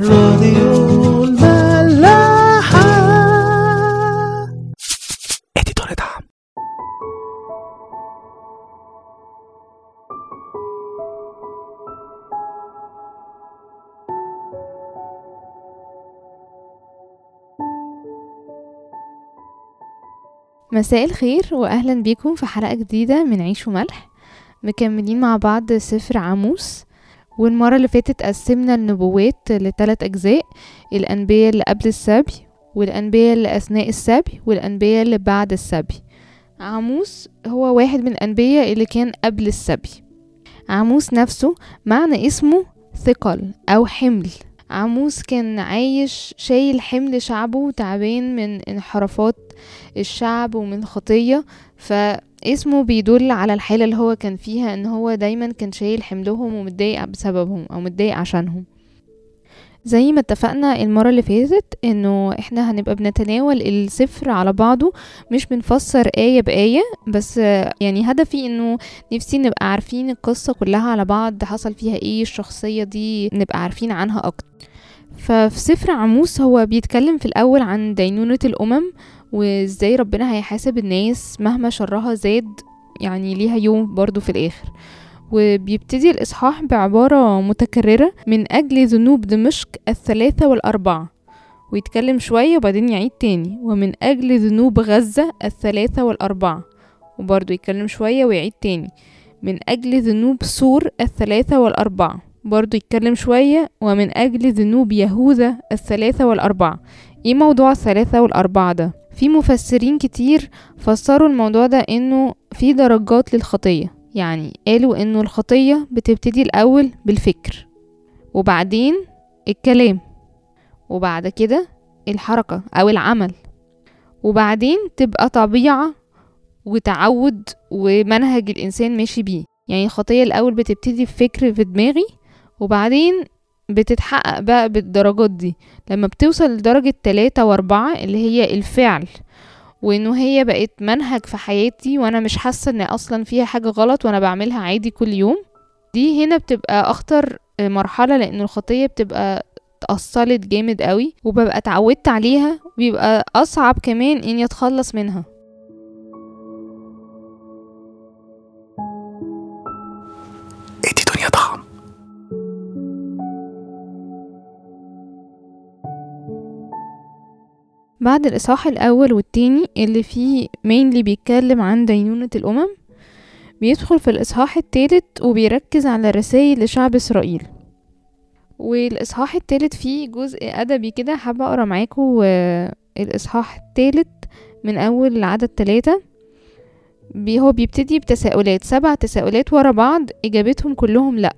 راديو الملاحة. اديتور دعم. مساء الخير واهلا بيكم في حلقة جديدة من عيش وملح مكملين مع بعض سفر عاموس والمرة اللي فاتت قسمنا النبوات لثلاث أجزاء الأنبياء اللي قبل السبي والأنبياء اللي أثناء السبي والأنبياء اللي بعد السبي. عاموس هو واحد من الأنبياء اللي كان قبل السبي. عاموس نفسه معنى اسمه ثقل أو حمل. عاموس كان عايش شايل حمل شعبه تعبان من انحرافات الشعب ومن خطية فاسمه بيدل على الحالة اللي هو كان فيها إن هو دايما كان شايل حملهم ومتضايق بسببهم أو متضايق عشانهم. زي ما اتفقنا المرة اللي فاتت إنه إحنا هنبقى بنتناول السفر على بعضه مش بنفسر آية بآية بس يعني هدفي إنه نفسي نبقى عارفين القصة كلها على بعض حصل فيها إيه الشخصية دي نبقى عارفين عنها أكتر. ففي سفر عموس هو بيتكلم في الأول عن دينونة الأمم وازاي ربنا هيحاسب الناس مهما شرها زاد يعني ليها يوم برضو في الآخر. وبيبتدي الإصحاح بعبارة متكررة من أجل ذنوب دمشق الثلاثة والأربعة ويتكلم شوية وبعدين يعيد تاني. ومن أجل ذنوب غزة الثلاثة والأربعة وبرضه يتكلم شوية ويعيد تاني. من أجل ذنوب سور الثلاثة والأربعة برضه يتكلم شوية. ومن أجل ذنوب يهوذا الثلاثة والأربعة إيه موضوع الثلاثة والأربعة ده؟ في مفسرين كتير فسروا الموضوع ده إنه في درجات للخطية يعني قالوا إنه الخطية بتبتدي الأول بالفكر وبعدين الكلام وبعد كده الحركة أو العمل وبعدين تبقى طبيعة وتعود ومنهج الإنسان ماشي بيه يعني الخطية الأول بتبتدي بفكر في دماغي وبعدين بتتحقق بقى بالدرجات دي. لما بتوصل لدرجة تلاتة وأربعة اللي هي الفعل وإنه هي بقت منهج في حياتي وأنا مش حاسة إن أصلا فيها حاجة غلط وأنا بعملها عادي كل يوم دي هنا بتبقى أخطر مرحلة لأن الخطية بتبقى اتأصلت جامد قوي وببقى اتعودت عليها وبيبقى أصعب كمان اني اتخلص منها. بعد الإصحاح الأول والتاني اللي فيه مينلي بيتكلم عن دينونة الأمم بيدخل في الإصحاح التالت وبيركز على رسائل لشعب إسرائيل. والإصحاح التالت فيه جزء أدبي كده حابة أقرأ معاكم الإصحاح التالت من أول العدد تلاتة. بي هو بيبتدي بتساؤلات سبع تساؤلات ورا بعض إجابتهم كلهم لأ.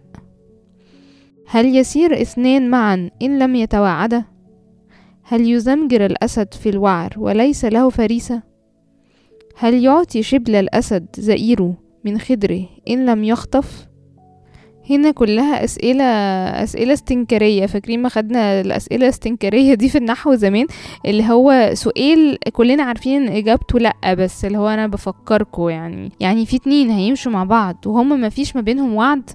هل يسير اثنان معا إن لم يتواعدا؟ هل يزمجر الأسد في الوعر وليس له فريسة؟ هل يعطي شبل الأسد زئيره من خدره إن لم يخطف؟ هنا كلها أسئلة أسئلة استنكارية. فاكرين ما خدنا الأسئلة الاستنكارية دي في النحو زمان؟ اللي هو سؤال كلنا عارفين إجابته لأ بس اللي هو أنا بفكركوا يعني. يعني في اتنين هيمشوا مع بعض وهما ما فيش ما بينهم وعد.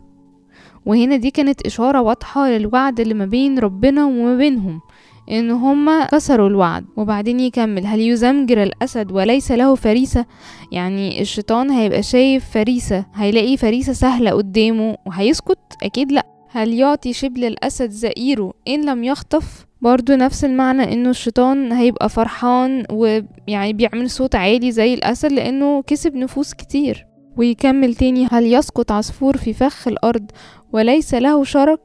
وهنا دي كانت إشارة واضحة للوعد اللي ما بين ربنا وما بينهم. إن هما كسروا الوعد. وبعدين يكمل هل يزمجر الأسد وليس له فريسة؟ يعني الشيطان هيبقى شايف فريسة. هيلاقي فريسة سهلة قدامه وهيسكت؟ أكيد لأ. هل يعطي شبل الأسد زئيره إن لم يخطف؟ برضو نفس المعنى إنه الشيطان هيبقى فرحان ويعني بيعمل صوت عالي زي الأسد لأنه كسب نفوس كتير. ويكمل تاني هل يسقط عصفور في فخ الأرض وليس له شرك؟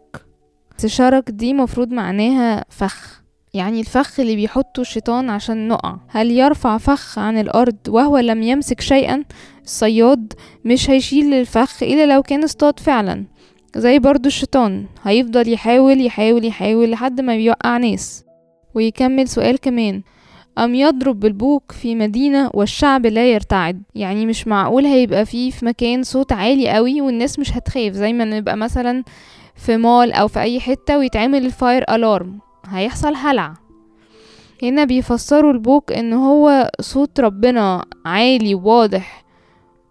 شرك دي مفروض معناها فخ. يعني الفخ اللي بيحطه الشيطان عشان نقع. هل يرفع فخ عن الأرض وهو لم يمسك شيئا؟ الصياد مش هيشيل الفخ إلا لو كان اصطاد فعلا. زي برضو الشيطان هيفضل يحاول يحاول يحاول لحد ما بيوقع ناس. ويكمل سؤال كمان. أم يضرب بالبوق في مدينة والشعب لا يرتعد؟ يعني مش معقول هيبقى فيه في مكان صوت عالي قوي والناس مش هتخاف زي ما نبقى مثلا في مول أو في أي حتة ويتعمل الفاير ألارم هيحصل هلع هنا بيفسروا البوك إن هو صوت ربنا عالي وواضح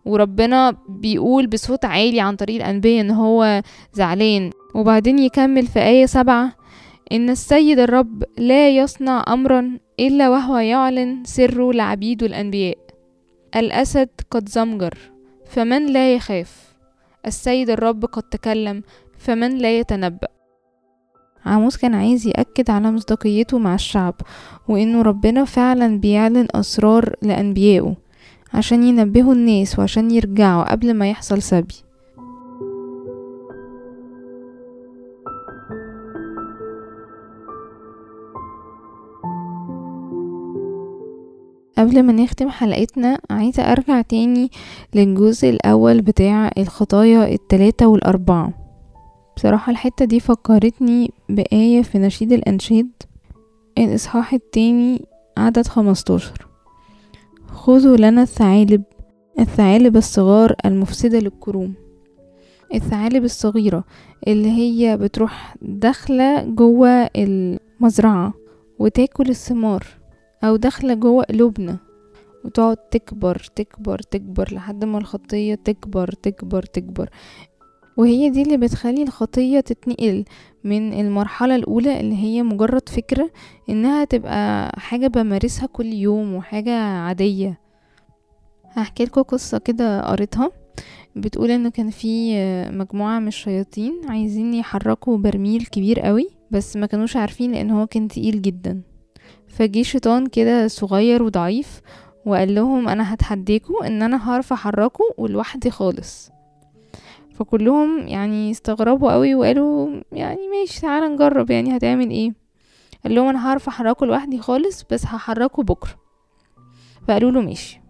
وربنا بيقول بصوت عالي عن طريق الأنبياء إن هو زعلان. وبعدين يكمل في آية سبعة إن السيد الرب لا يصنع أمرا إلا وهو يعلن سره لعبيده الأنبياء. الأسد قد زمجر فمن لا يخاف؟ السيد الرب قد تكلم فمن لا يتنبأ؟ عاموس كان عايز يأكد على مصداقيته مع الشعب وإنه ربنا فعلا بيعلن أسرار لأنبيائه عشان ينبهوا الناس وعشان يرجعوا قبل ما يحصل سبي. قبل ما نختم حلقتنا عايزة أرجع تاني للجزء الأول بتاع الخطايا التلاتة والأربعة. بصراحة الحتة دي فكرتني بآية في نشيد الأنشاد. الإصحاح التاني عدد خمستاشر. خذوا لنا الثعالب الثعالب الصغار المفسدة للكروم. الثعالب الصغيرة اللي هي بتروح داخلة جوه المزرعة وتاكل الثمار أو داخلة جوه قلوبنا. وتقعد تكبر تكبر تكبر لحد ما الخطية تكبر تكبر تكبر. وهي دي اللي بتخلي الخطية تتنقل من المرحلة الأولى اللي هي مجرد فكرة إنها تبقى حاجة بمارسها كل يوم وحاجة عادية. هحكي لكم قصة كده قريتها. بتقول إنه كان في مجموعة من الشياطين عايزين يحركوا برميل كبير قوي بس ما كانوش عارفين لأن هو كان تقيل جدا. فجي شيطان كده صغير وضعيف وقال لهم أنا هتحديكوا إن أنا هعرف أحركه ولوحدي خالص. فكلهم يعني استغربوا قوي وقالوا يعني ماشي تعالى نجرب يعني هتعمل إيه؟ قال لهم أنا هعرف أحركه لوحدي خالص بس هحركه بكرة. فقالوا له ماشي.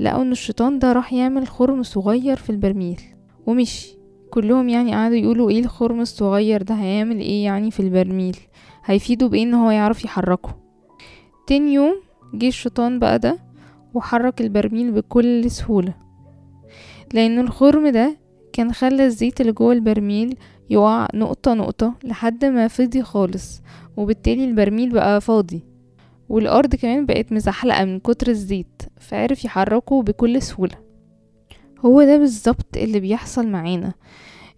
لقوا إن الشيطان ده راح يعمل خرم صغير في البرميل. ومشي. كلهم يعني قعدوا يقولوا إيه الخرم الصغير ده؟ هيعمل إيه يعني في البرميل؟ هيفيده بإيه إن هو يعرف يحركه؟ تاني يوم جه الشيطان بقى ده وحرك البرميل بكل سهولة. لأن الخرم ده كان خلى الزيت اللي جوه البرميل يقع نقطة نقطة لحد ما فضي خالص وبالتالي البرميل بقى فاضي. والأرض كمان بقت مزحلقة من كتر الزيت فعرف يحركه بكل سهولة. هو ده بالظبط اللي بيحصل معانا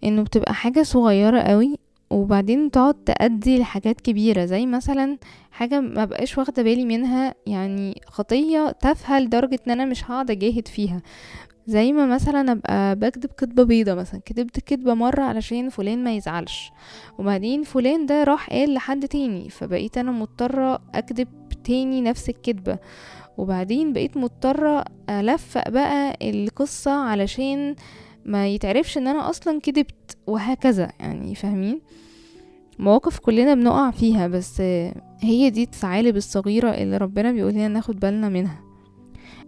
إنه بتبقى حاجة صغيرة قوي وبعدين تقعد تأدي لحاجات كبيرة زي مثلا حاجة ما بقاش واخدة بالي منها يعني خطية تافهة لدرجة إن أنا مش هقعد أجاهد فيها. زي ما مثلا أبقى بكتب كتبة بيضة مثلا كتبت كتبة مرة علشان فلان ما يزعلش. وبعدين فلان ده راح قال لحد تاني فبقيت أنا مضطرة أكتب تاني نفس الكتبة. وبعدين بقيت مضطرة ألفق بقى القصة علشان ما يتعرفش إن أنا أصلا كدبت وهكذا يعني فاهمين؟ مواقف كلنا بنقع فيها بس هي دي الثعالب الصغيرة اللي ربنا بيقول لنا ناخد بالنا منها.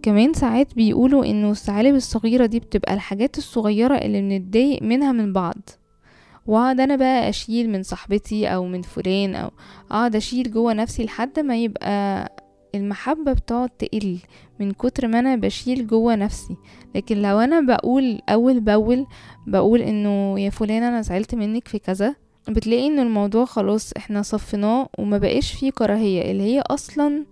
كمان ساعات بيقولوا إنه الثعالب الصغيرة دي بتبقى الحاجات الصغيرة اللي بنتضايق منها من بعض. وأقعد أنا بقى أشيل من صاحبتي أو من فلان أو أقعد أشيل جوه نفسي لحد ما يبقى المحبة بتقعد تقل من كتر ما أنا بشيل جوه نفسي. لكن لو أنا بقول أول بأول بقول إنه يا فلان أنا زعلت منك في كذا بتلاقي إن الموضوع خلاص إحنا صفناه وما بقاش فيه كراهية اللي هي أصلا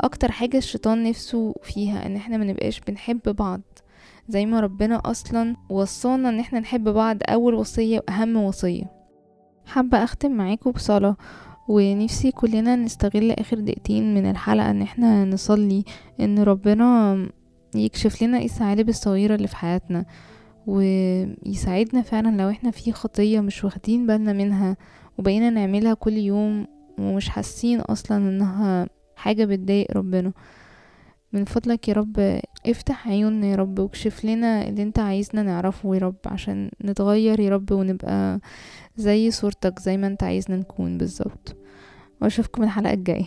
أكتر حاجة الشيطان نفسه فيها إن إحنا ما نبقاش بنحب بعض. زي ما ربنا أصلا وصانا إن إحنا نحب بعض أول وصية وأهم وصية. حابة أختم معاكم بصلاة ونفسي كلنا نستغل آخر دقيقتين من الحلقة إن إحنا نصلي إن ربنا يكشف لنا إيه الثعالب الصغيرة اللي في حياتنا. ويساعدنا فعلا لو إحنا في خطية مش واخدين بالنا منها وبقينا نعملها كل يوم ومش حاسين أصلا إنها حاجة بتضايق ربنا. من فضلك يا رب افتح عيوننا يا رب واكشف لنا اللي أنت عايزنا نعرفه يا رب عشان نتغير يا رب ونبقى زي صورتك زي ما أنت عايزنا نكون بالظبط. وأشوفكم الحلقة الجاية.